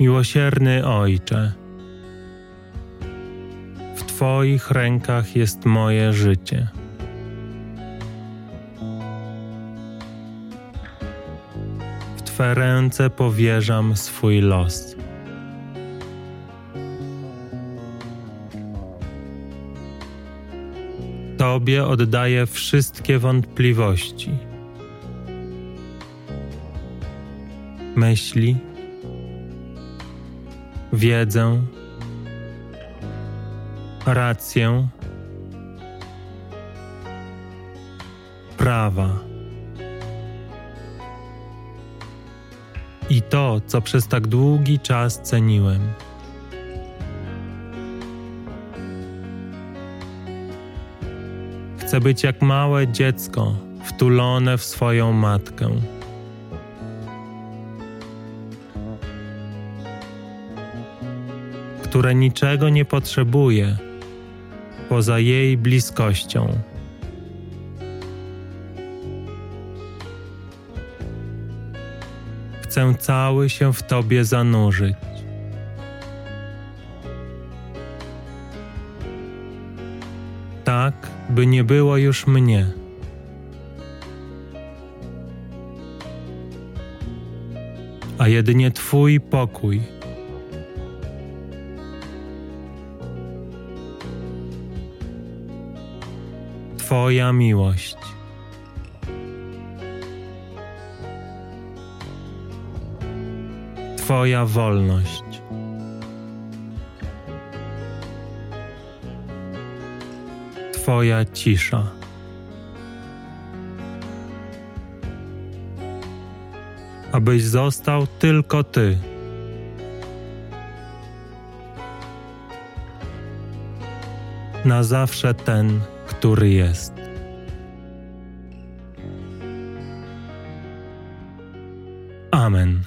Miłosierny Ojcze, w Twoich rękach jest moje życie. W Twe ręce powierzam swój los. Tobie oddaję wszystkie wątpliwości, myśli, wiedzę, rację, prawa. I to, co przez tak długi czas ceniłem. Chcę być jak małe dziecko, wtulone w swoją matkę. Które niczego nie potrzebuje poza jej bliskością. Chcę cały się w Tobie zanurzyć. Tak, by nie było już mnie. A jedynie Twój pokój. Twoja miłość. Twoja wolność. Twoja cisza. Abyś został tylko Ty. Na zawsze ten, który jest. Amen.